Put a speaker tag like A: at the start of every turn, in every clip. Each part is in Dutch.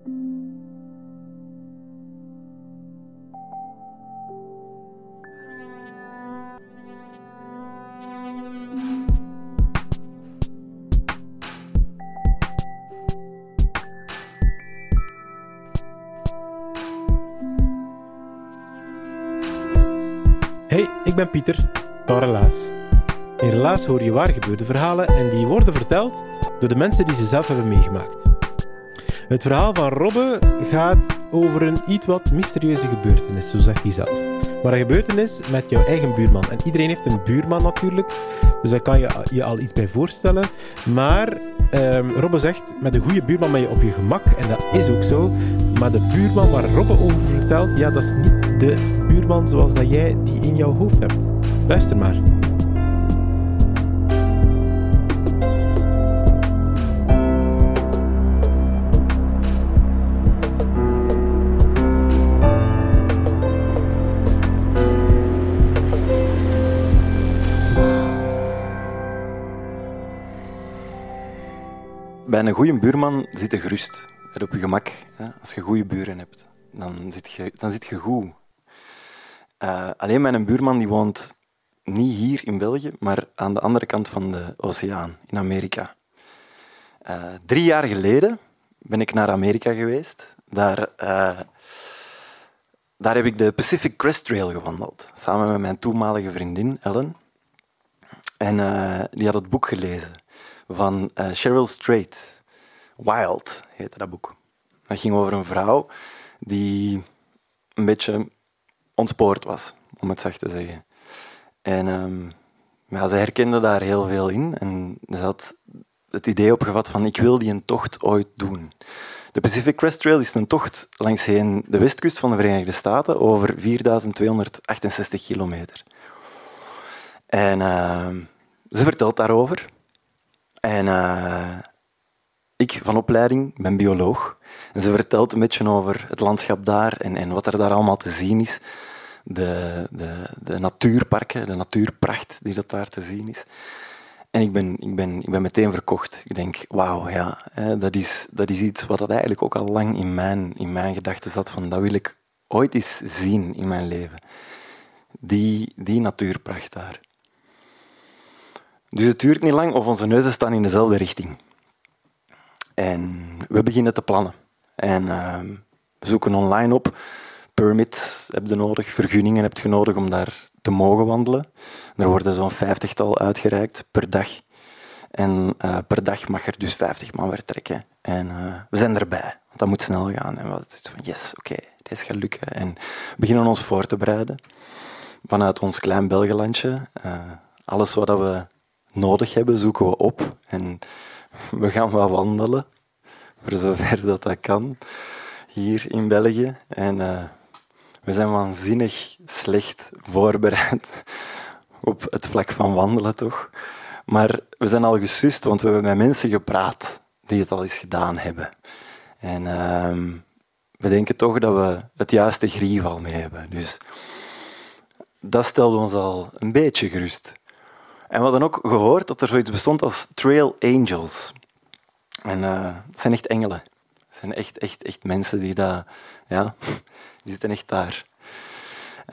A: Hey, ik ben Pieter, van Relaas. In Relaas hoor je waar gebeurde verhalen en die worden verteld door de mensen die ze zelf hebben meegemaakt. Het verhaal van Robbe gaat over een iets wat mysterieuze gebeurtenis, zo zegt hij zelf. Maar een gebeurtenis met jouw eigen buurman. En iedereen heeft een buurman natuurlijk, dus daar kan je je al iets bij voorstellen. Maar ehm, Robbe zegt, met een goede buurman ben je op je gemak, en dat is ook zo. Maar de buurman waar Robbe over vertelt, ja, dat is niet de buurman zoals dat jij die in jouw hoofd hebt. Luister maar.
B: Een goede buurman zit je gerust. Er op je gemak. Hè? Als je goede buren hebt, dan zit je, dan zit je goed. Eh, alleen mijn buurman die woont niet hier in België, maar aan de andere kant van de oceaan, in Amerika. Eh, drie jaar geleden ben ik naar Amerika geweest. Daar, eh, daar heb ik de Pacific Crest Trail gewandeld, samen met mijn toenmalige vriendin Ellen. En die had het boek gelezen van Cheryl Strait. Wild heette dat boek. Dat ging over een vrouw die een beetje ontspoord was, om het zacht te zeggen. En um, ja, ze herkende daar heel veel in en ze had het idee opgevat van ik wil die een tocht ooit doen. De Pacific Crest Trail is een tocht langs de westkust van de Verenigde Staten over 4268 kilometer. En uh, ze vertelt daarover. En uh, ik van opleiding ben bioloog. En ze vertelt een beetje over het landschap daar en, en wat er daar allemaal te zien is de, de, de natuurparken, de natuurpracht die dat daar te zien is. En ik ben, ik ben, ik ben meteen verkocht. Ik denk, wauw, ja, dat, is, dat is iets wat dat eigenlijk ook al lang in mijn, in mijn gedachten zat. Van, dat wil ik ooit eens zien in mijn leven. Die, die natuurpracht daar. Dus het duurt niet lang of onze neuzen staan in dezelfde richting. En we beginnen te plannen. En uh, we zoeken online op permits heb je nodig, vergunningen heb je nodig om daar te mogen wandelen. Er worden zo'n vijftigtal uitgereikt per dag. En uh, per dag mag er dus 50 man vertrekken. En uh, we zijn erbij, want dat moet snel gaan. En we hadden van, yes, oké, okay, dit gaat lukken. En we beginnen ons voor te bereiden. Vanuit ons klein Belgelandje. Uh, alles wat we nodig hebben, zoeken we op. En we gaan wat wandelen, voor zover dat dat kan, hier in België. En we zijn waanzinnig slecht voorbereid op het vlak van wandelen, toch? Maar we zijn al gesust, want we hebben met mensen gepraat die het al eens gedaan hebben. En uh, we denken toch dat we het juiste grief al mee hebben. Dus dat stelde ons al een beetje gerust. En we hadden ook gehoord dat er zoiets bestond als Trail Angels. En dat zijn echt engelen. Dat zijn echt, echt, echt mensen die dat, ja, die zitten echt daar.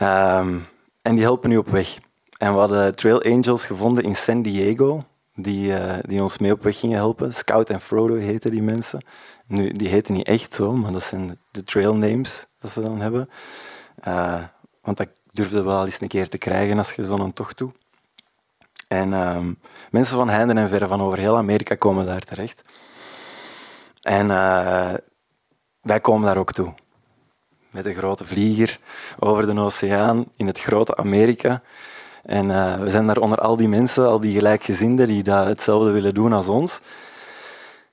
B: Um, en die helpen nu op weg. En we hadden Trail Angels gevonden in San Diego, die, uh, die ons mee op weg gingen helpen. Scout en Frodo heten die mensen. Nu, die heten niet echt zo, maar dat zijn de trail names dat ze dan hebben. Uh, want dat durfde wel eens een keer te krijgen als je zo'n tocht doet. En um, mensen van heinde en verre van over heel Amerika komen daar terecht. En uh, wij komen daar ook toe met een grote vlieger over de oceaan in het grote Amerika. En uh, we zijn daar onder al die mensen, al die gelijkgezinden die dat hetzelfde willen doen als ons.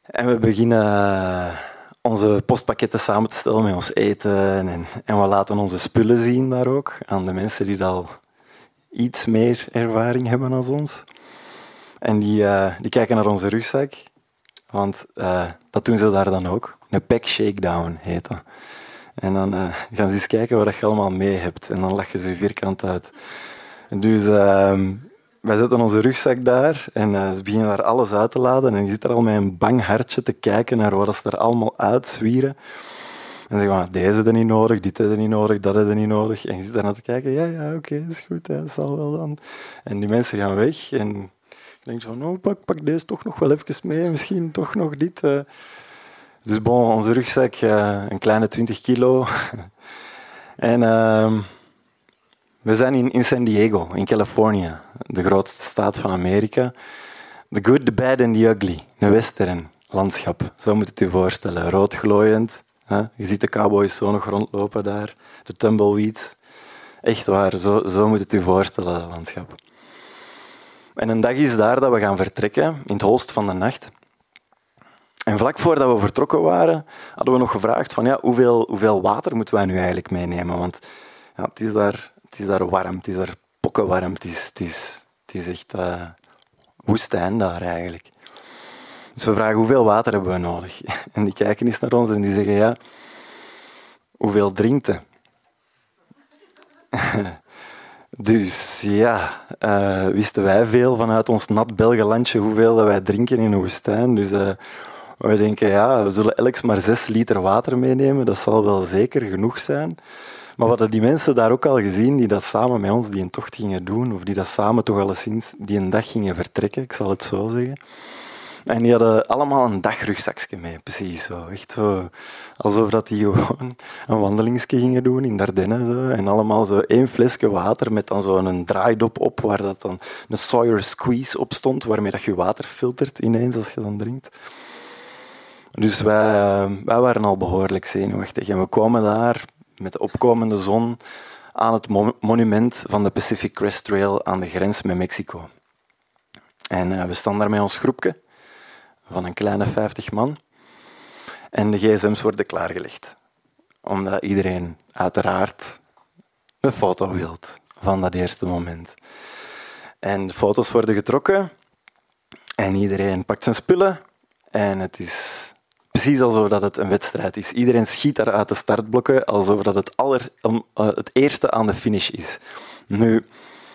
B: En we beginnen uh, onze postpakketten samen te stellen met ons eten. En, en we laten onze spullen zien daar ook aan de mensen die al iets meer ervaring hebben dan ons. En die, uh, die kijken naar onze rugzak, want uh, dat doen ze daar dan ook. Een pack shakedown heet dat. En dan uh, gaan ze eens kijken wat je allemaal mee hebt. En dan lachen ze vierkant uit. Dus ehm, wij zetten onze rugzak daar en ze beginnen daar alles uit te laden. En je zit er al met een bang hartje te kijken naar wat ze er allemaal uitzwieren. En zeggen van, deze is niet nodig, dit is er niet nodig, dat is niet nodig. En je zit daar naar te kijken, ja, ja, oké, is goed, dat zal wel dan. En die mensen gaan weg en je denkt van, oh, pak, pak deze toch nog wel even mee, misschien toch nog dit. Uh. Dus bon, onze rugzak, uh, een kleine 20 kilo. en uh, we zijn in, in San Diego, in Californië, de grootste staat van Amerika. The good, the bad and the ugly. Een western landschap, zo moet het u voorstellen. Rood glooiend, je ziet de cowboys zo nog rondlopen daar, de tumbleweed. Echt waar, zo, zo moet het u voorstellen, dat landschap. En een dag is daar dat we gaan vertrekken, in het holst van de nacht. En vlak voordat we vertrokken waren, hadden we nog gevraagd van ja, hoeveel, hoeveel water moeten wij nu eigenlijk meenemen? Want ja, het, is daar, het is daar warm, het is daar pokkenwarm, het is, het is, het is echt uh, woestijn daar eigenlijk. Dus we vragen hoeveel water hebben we nodig? En die kijken eens naar ons en die zeggen ja, hoeveel drinkt? Dus ja, uh, wisten wij veel vanuit ons nat Belgenlandje hoeveel wij drinken in een woestijn. Dus uh, we denken, ja, we zullen elk maar zes liter water meenemen. Dat zal wel zeker genoeg zijn. Maar wat hadden die mensen daar ook al gezien, die dat samen met ons die een tocht gingen doen, of die dat samen toch alleszins die een dag gingen vertrekken, ik zal het zo zeggen. En die hadden allemaal een dagrugzakje mee, precies zo. Echt alsof dat die gewoon een wandelingsje gingen doen in Dardenne. Zo. En allemaal zo één flesje water met dan zo een draaidop op, waar dat dan een Sawyer Squeeze op stond, waarmee dat je water filtert ineens als je dan drinkt. Dus wij, wij waren al behoorlijk zenuwachtig. En we komen daar met de opkomende zon aan het monument van de Pacific Crest Trail aan de grens met Mexico. En uh, we staan daar met ons groepje van een kleine 50 man. En de gsm's worden klaargelegd. Omdat iedereen uiteraard een foto wil van dat eerste moment. En de foto's worden getrokken en iedereen pakt zijn spullen en het is precies alsof dat het een wedstrijd is. Iedereen schiet daar uit de startblokken alsof dat het, aller, eh, het eerste aan de finish is. Nu,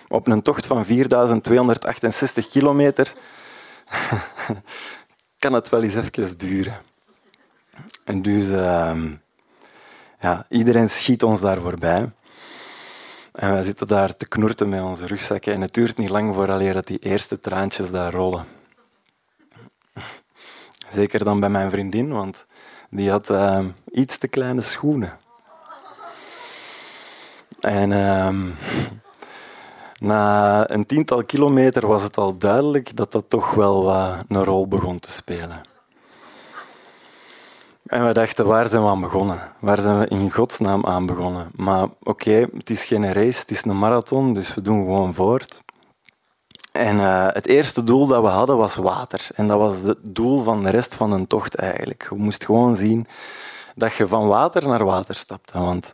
B: op een tocht van 4268 kilometer kan het wel eens even duren. En dus uh, ja, iedereen schiet ons daar voorbij. En wij zitten daar te knoerten met onze rugzakken en het duurt niet lang vooraleer dat die eerste traantjes daar rollen. Zeker dan bij mijn vriendin, want die had uh, iets te kleine schoenen. En uh, na een tiental kilometer was het al duidelijk dat dat toch wel een rol begon te spelen. En we dachten, waar zijn we aan begonnen? Waar zijn we in godsnaam aan begonnen? Maar oké, het is geen race, het is een marathon, dus we doen gewoon voort. En uh, het eerste doel dat we hadden was water. En dat was het doel van de rest van een tocht eigenlijk. Je moest gewoon zien dat je van water naar water stapte. Want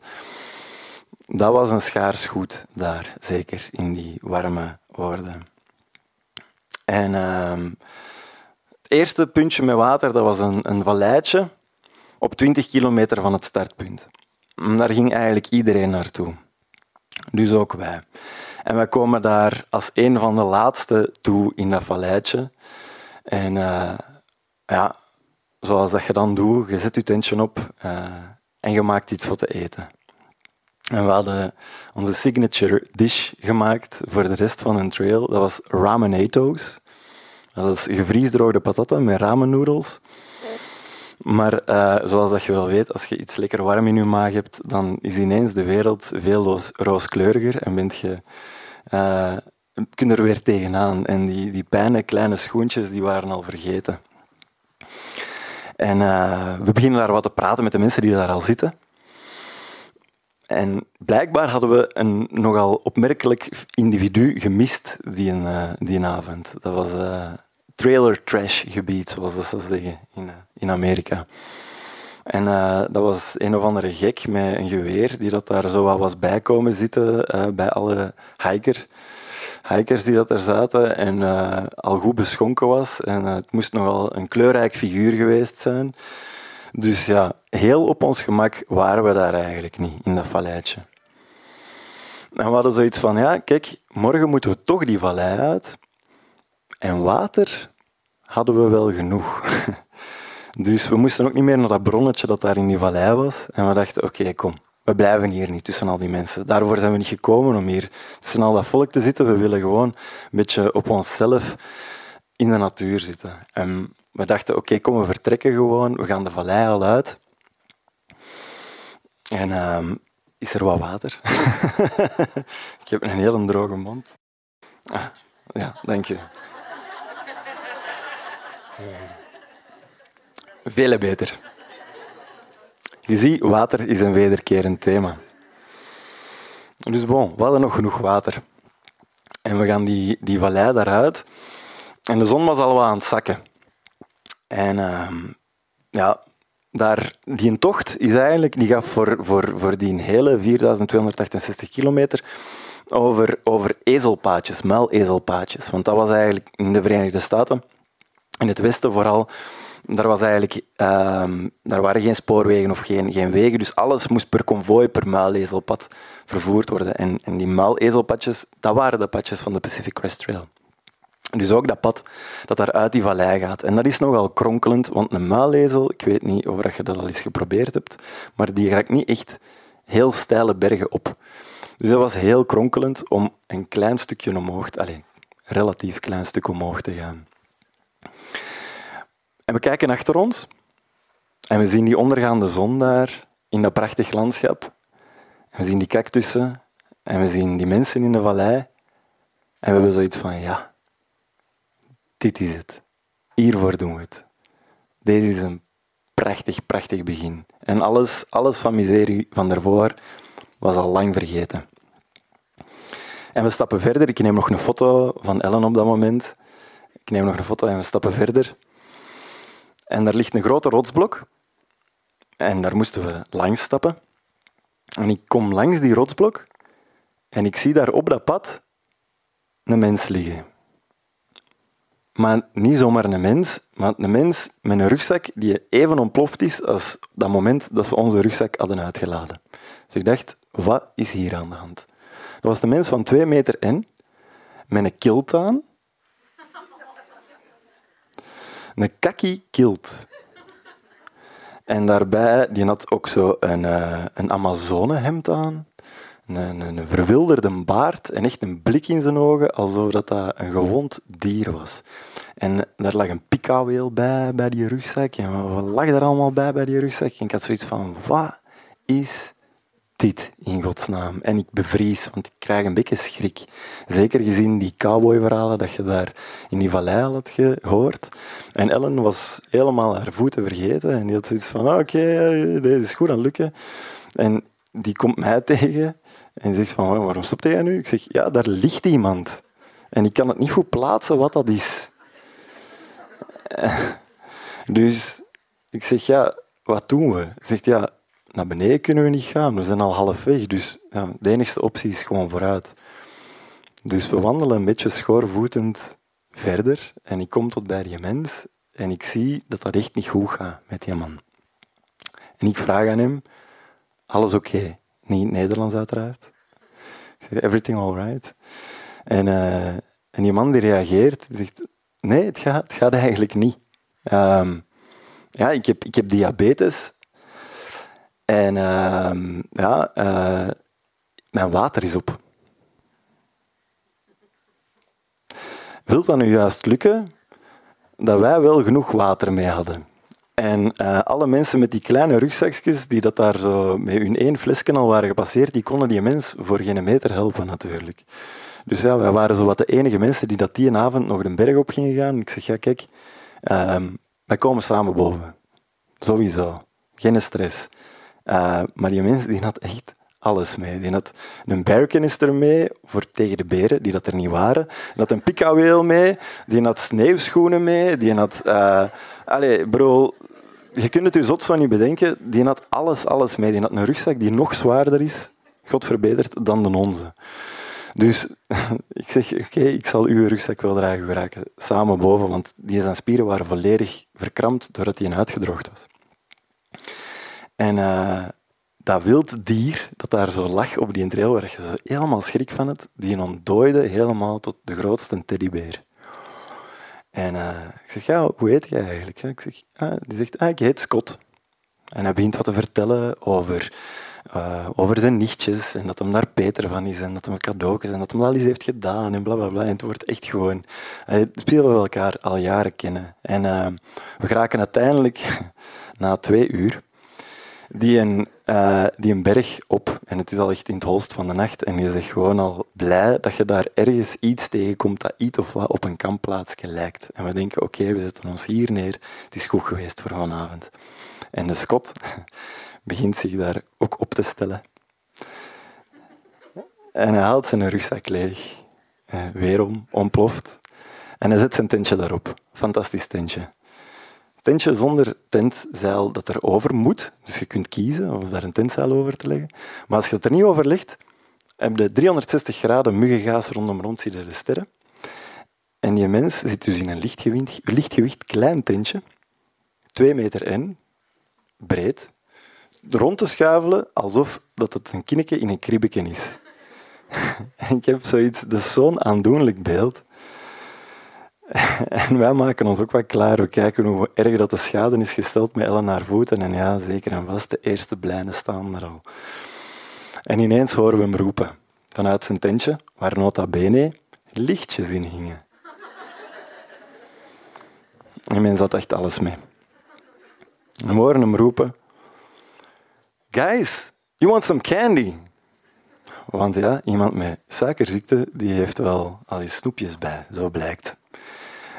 B: dat was een schaars goed daar, zeker in die warme woorden. En uh, het eerste puntje met water, dat was een, een valleitje op 20 kilometer van het startpunt. Daar ging eigenlijk iedereen naartoe. Dus ook wij. En wij komen daar als een van de laatste toe in dat valleitje. En uh, ja, zoals dat je dan doet, je zet je tentje op uh, en je maakt iets voor te eten. En we hadden onze signature dish gemaakt voor de rest van een trail. Dat was ramenato's. Dat is gevriesdroogde patatten met ramennoedels. Maar uh, zoals dat je wel weet, als je iets lekker warm in je maag hebt, dan is ineens de wereld veel rooskleuriger en bent je, uh, kun er weer tegenaan. En die, die kleine schoentjes die waren al vergeten. En uh, we beginnen daar wat te praten met de mensen die daar al zitten. En blijkbaar hadden we een nogal opmerkelijk individu gemist die, een, uh, die avond. Dat was uh, trailer trash gebied, zoals dat ze zeggen in, uh, in Amerika. En dat was een of andere gek met een geweer die dat daar zo wat was bij komen zitten bij alle hiker, hikers die dat er zaten en al goed beschonken was. En het moest nogal een kleurrijk figuur geweest zijn. Dus ja, heel op ons gemak waren we daar eigenlijk niet, in dat valleitje. En we hadden zoiets van, ja, kijk, morgen moeten we toch die vallei uit. En water hadden we wel genoeg. Dus we moesten ook niet meer naar dat bronnetje dat daar in die vallei was. En we dachten, oké, kom, we blijven hier niet tussen al die mensen. Daarvoor zijn we niet gekomen om hier tussen al dat volk te zitten. We willen gewoon een beetje op onszelf in de natuur zitten. En we dachten, oké, kom, we vertrekken gewoon. We gaan de vallei al uit. En uh, is er wat water? Ik heb een hele droge mond. Ah, ja, dank je. Veel beter. Je ziet, water is een wederkerend thema. Dus bon, we hadden nog genoeg water. En we gaan die, die vallei daaruit. En de zon was al wat aan het zakken. En uh, ja, daar, die tocht is eigenlijk, die gaat voor, voor, voor die hele 4268 kilometer over, over ezelpaadjes, muilezelpaadjes. Want dat was eigenlijk in de Verenigde Staten, in het westen vooral, daar, was eigenlijk, uh, daar waren geen spoorwegen of geen, geen wegen, dus alles moest per konvooi, per muilezelpad vervoerd worden. En, en die muilezelpadjes, dat waren de padjes van de Pacific Crest Trail. Dus ook dat pad dat daar uit die vallei gaat. En dat is nogal kronkelend, want een muilezel, ik weet niet of je dat al eens geprobeerd hebt, maar die raakt niet echt heel steile bergen op. Dus dat was heel kronkelend om een klein stukje omhoog, allez, relatief klein stuk omhoog te gaan. En we kijken achter ons en we zien die ondergaande zon daar in dat prachtig landschap. En we zien die cactussen en we zien die mensen in de vallei. En we hebben zoiets van, ja, dit is het. Hiervoor doen we het. Deze is een prachtig, prachtig begin. En alles, alles van miserie van daarvoor was al lang vergeten. En we stappen verder. Ik neem nog een foto van Ellen op dat moment. Ik neem nog een foto en we stappen verder. En daar ligt een grote rotsblok. En daar moesten we langs stappen. En ik kom langs die rotsblok en ik zie daar op dat pad een mens liggen. Maar niet zomaar een mens, maar een mens met een rugzak die even ontploft is als dat moment dat we onze rugzak hadden uitgeladen. Dus ik dacht, wat is hier aan de hand? Dat was een mens van twee meter en, met een kilt aan. Een kaki kilt. En daarbij, die had ook zo een, uh, een Amazone-hemd aan een, een verwilderde baard en echt een blik in zijn ogen, alsof dat, dat een gewond dier was. En daar lag een pikaweel bij, bij die rugzak. En wat lag er allemaal bij, bij die rugzak? En ik had zoiets van, wat is dit in godsnaam? En ik bevries, want ik krijg een beetje schrik. Zeker gezien die cowboyverhalen dat je daar in die vallei had gehoord. En Ellen was helemaal haar voeten vergeten. En die had zoiets van, ah, oké, deze is goed aan lukken. En die komt mij tegen en zegt van, waarom stopt jij nu? Ik zeg, ja, daar ligt iemand. En ik kan het niet goed plaatsen wat dat is. Dus ik zeg, ja, wat doen we? Ik zeg, ja, naar beneden kunnen we niet gaan. We zijn al halfweg. Dus ja, de enige optie is gewoon vooruit. Dus we wandelen een beetje schoorvoetend verder. En ik kom tot bij die mens. En ik zie dat dat echt niet goed gaat met die man. En ik vraag aan hem, alles oké? Niet Nederlands uiteraard. Everything all right? En, uh, en die man die reageert, zegt, nee, het gaat, gaat eigenlijk niet. Um, ja, ik heb, ik heb diabetes. En uh, ja, uh, mijn water is op. Wil dat nu juist lukken dat wij wel genoeg water mee hadden? En uh, alle mensen met die kleine rugzakjes, die dat daar zo met hun één flesje al waren gepasseerd, die konden die mens voor geen meter helpen natuurlijk. Dus ja, wij waren zo wat de enige mensen die dat die avond nog de berg op gingen gaan. Ik zeg, ja kijk, uh, wij komen samen boven. Sowieso. Geen stress. Uh, maar die mens die had echt alles mee. Die had een bergkanister mee voor tegen de beren, die dat er niet waren. Die had een pikaweel mee. Die had sneeuwschoenen mee. Die had... Uh, allez, bro, je kunt het je zot zo niet bedenken. Die had alles, alles mee. Die had een rugzak die nog zwaarder is, God verbeterd, dan de onze. Dus ik zeg, oké, ik zal uw rugzak wel dragen geraken. Samen boven, want die zijn spieren waren volledig verkrampt doordat hij uitgedroogd was. En uh, dat wild dier dat daar zo lag op die trail, waar je zo helemaal schrik van het, die ontdooide helemaal tot de grootste teddybeer. En uh, ik zeg, ja, hoe heet jij eigenlijk? Ah, die zegt, ah, ik heet Scott. En hij begint wat te vertellen over, uh, over zijn nichtjes en dat hem daar Peter van is en dat hem cadeautjes en dat hem al iets heeft gedaan en bla bla bla. En het wordt echt gewoon... Uh, spelen we elkaar al jaren kennen. En we geraken uiteindelijk na twee uur die een, uh, die een berg op en het is al echt in het holst van de nacht en je zegt gewoon al blij dat je daar ergens iets tegenkomt dat iets of wat op een kampplaatsje lijkt. En we denken, oké, we zetten ons hier neer, het is goed geweest voor vanavond. En de Scot begint zich daar ook op te stellen. En hij haalt zijn rugzak leeg, uh, weer om, ontploft, en hij zet zijn tentje daarop. Fantastisch tentje tentje zonder tentzeil dat er over moet. Dus je kunt kiezen om daar een tentzeil over te leggen. Maar als je het er niet over legt, heb je 360 graden muggengaas rondom rond, zie je de sterren. En die mens zit dus in een lichtgewicht, lichtgewicht klein tentje, 2 meter en breed, rond te schuifelen alsof dat het een kinneke in een kribbeke is. en ik heb zoiets, zo'n aandoenlijk beeld. En wij maken ons ook wat klaar. We kijken hoe erg dat de schade is gesteld met Ellen naar voeten. En ja, zeker en vast, de eerste blijnen staan er al. En ineens horen we hem roepen. Vanuit zijn tentje, waar nota bene lichtjes in hingen. En men zat echt alles mee. We horen hem roepen. Guys, you want some candy? Want ja, iemand met suikerziekte die heeft wel al eens snoepjes bij, zo blijkt.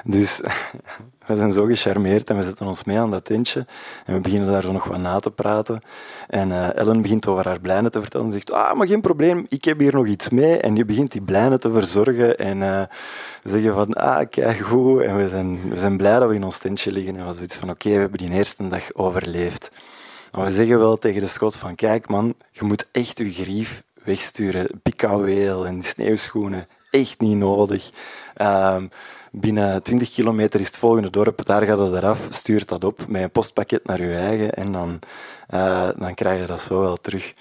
B: Dus we zijn zo gecharmeerd en we zetten ons mee aan dat tentje. En we beginnen daar zo nog wat na te praten. En uh, Ellen begint over haar blijnen te vertellen. En zegt, ah, maar geen probleem, ik heb hier nog iets mee. En nu begint die blijnen te verzorgen. En we zeggen van, ah, kijk goed. En we zijn, we zijn blij dat we in ons tentje liggen. En we zoiets van, oké, we hebben die eerste dag overleefd. Maar we zeggen wel tegen de Scot van, kijk man, je moet echt je grief wegsturen. Pikauweel en sneeuwschoenen, echt niet nodig. Um, binnen 20 kilometer is het volgende dorp, daar gaat het eraf, stuurt dat op met een postpakket naar je eigen en dan, uh, dan krijg je dat zo wel terug.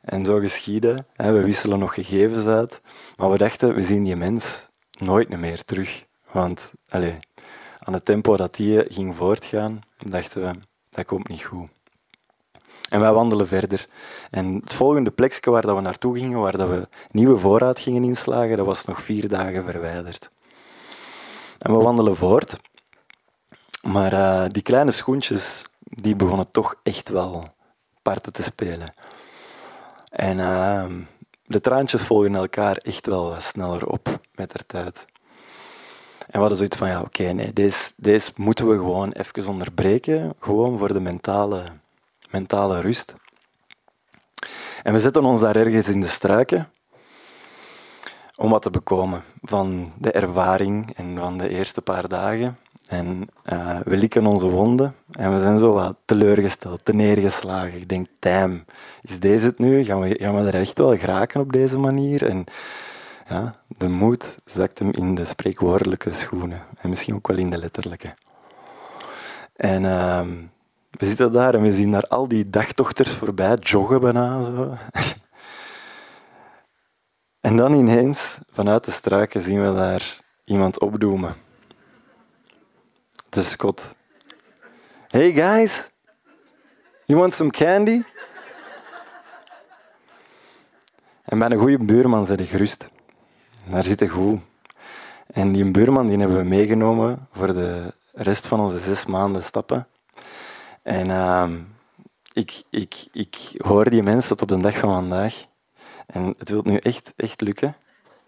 B: En zo geschieden. Hè, we wisselen nog gegevens uit, maar we dachten, we zien die mens nooit meer terug. Want allez, aan het tempo dat die ging voortgaan, dachten we, dat komt niet goed. En wij wandelen verder. En het volgende plekje waar dat we naartoe gingen, waar dat we nieuwe voorraad gingen inslagen, dat was nog vier dagen verwijderd. En we wandelen voort. Maar uh, die kleine schoentjes, die begonnen toch echt wel parten te spelen. En uh, de traantjes volgen elkaar echt wel sneller op met de tijd. En we hadden zoiets van, ja, oké, nee, deze, deze moeten we gewoon even onderbreken, gewoon voor de mentale, mentale rust. En we zetten ons daar ergens in de struiken om wat te bekomen van de ervaring en van de eerste paar dagen. En uh, we likken onze wonden en we zijn zo wat teleurgesteld, te neergeslagen. Ik denk, damn, is deze het nu? Gaan we, gaan we er echt wel geraken op deze manier? En ja, de moed zakt hem in de spreekwoordelijke schoenen. En misschien ook wel in de letterlijke. En uh, we zitten daar en we zien daar al die dagtochters voorbij joggen bijna. Zo. En dan ineens, vanuit de struiken, zien we daar iemand opdoemen. De Scott. Hey guys, you want some candy? En bij een goede buurman zit ik gerust. Daar zit ik goed. En die buurman die hebben we meegenomen voor de rest van onze zes maanden stappen. En uh, ik, ik, ik hoor die mensen tot op de dag van vandaag. En het wil nu echt, echt lukken.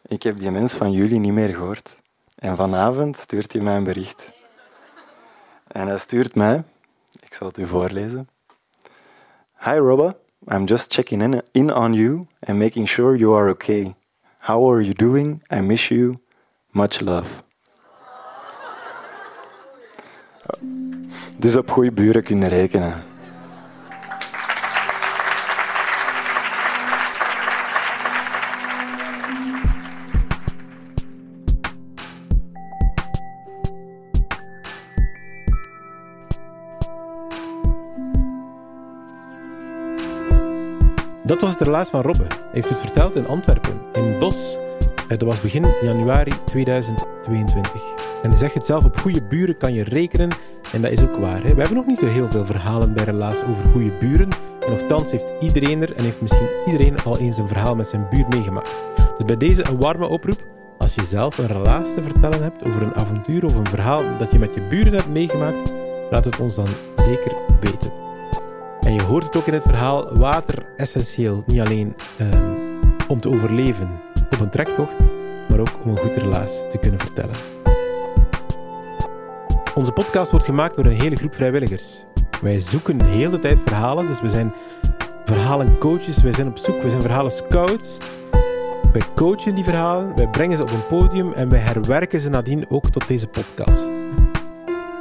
B: Ik heb die mens van jullie niet meer gehoord. En vanavond stuurt hij mij een bericht. En hij stuurt mij, ik zal het u voorlezen. Hi Robba, I'm just checking in, in on you and making sure you are okay. How are you doing? I miss you. Much love. Dus op goede buren kunnen rekenen.
A: Dat was het relaas van Robbe. Hij heeft het verteld in Antwerpen, in Bos. Eh, Dat was begin januari 2022. En hij zegt het zelf, op goede buren kan je rekenen. En dat is ook waar. Hè. We hebben nog niet zo heel veel verhalen bij Relaas over goede buren. En nogthans heeft iedereen er en heeft misschien iedereen al eens een verhaal met zijn buur meegemaakt. Dus bij deze een warme oproep. Als je zelf een relaas te vertellen hebt over een avontuur of een verhaal dat je met je buren hebt meegemaakt, laat het ons dan zeker weten. Je hoort het ook in het verhaal, water essentieel, niet alleen ehm, om te overleven op een trektocht, maar ook om een goed relaas te kunnen vertellen. Onze podcast wordt gemaakt door een hele groep vrijwilligers. Wij zoeken de hele tijd verhalen, dus we zijn verhalencoaches, wij zijn op zoek, we zijn verhalen scouts. Wij coachen die verhalen, wij brengen ze op een podium en wij herwerken ze nadien ook tot deze podcast.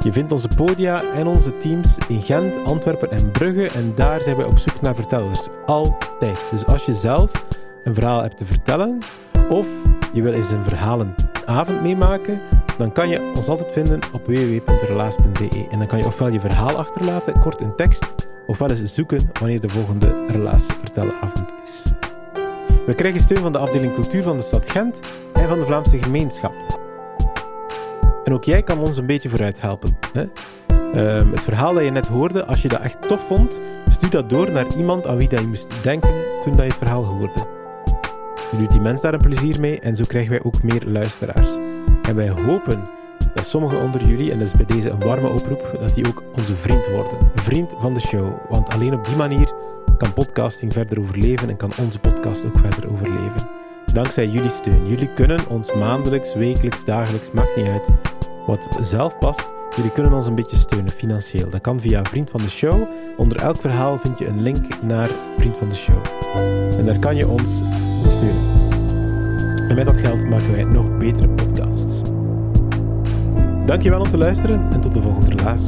A: Je vindt onze podia en onze teams in Gent, Antwerpen en Brugge en daar zijn wij op zoek naar vertellers. Altijd. Dus als je zelf een verhaal hebt te vertellen of je wil eens een verhalenavond meemaken, dan kan je ons altijd vinden op www.relaas.be. En dan kan je ofwel je verhaal achterlaten, kort in tekst, ofwel eens zoeken wanneer de volgende Relaas vertelavond is. We krijgen steun van de afdeling cultuur van de stad Gent en van de Vlaamse gemeenschap. En ook jij kan ons een beetje vooruit helpen. Hè? Ehm, het verhaal dat je net hoorde, als je dat echt tof vond, stuur dat door naar iemand aan wie dat je moest denken toen dat je het verhaal hoorde. Je doet die mens daar een plezier mee en zo krijgen wij ook meer luisteraars. En wij hopen dat sommigen onder jullie, en dat is bij deze een warme oproep, dat die ook onze vriend worden. Vriend van de show. Want alleen op die manier kan podcasting verder overleven en kan onze podcast ook verder overleven. Dankzij jullie steun. Jullie kunnen ons maandelijks, wekelijks, dagelijks, maakt niet uit wat zelf past. Jullie kunnen ons een beetje steunen financieel. Dat kan via Vriend van de Show. Onder elk verhaal vind je een link naar Vriend van de Show. En daar kan je ons steunen. En met dat geld maken wij nog betere podcasts. Dankjewel om te luisteren en tot de volgende relaas.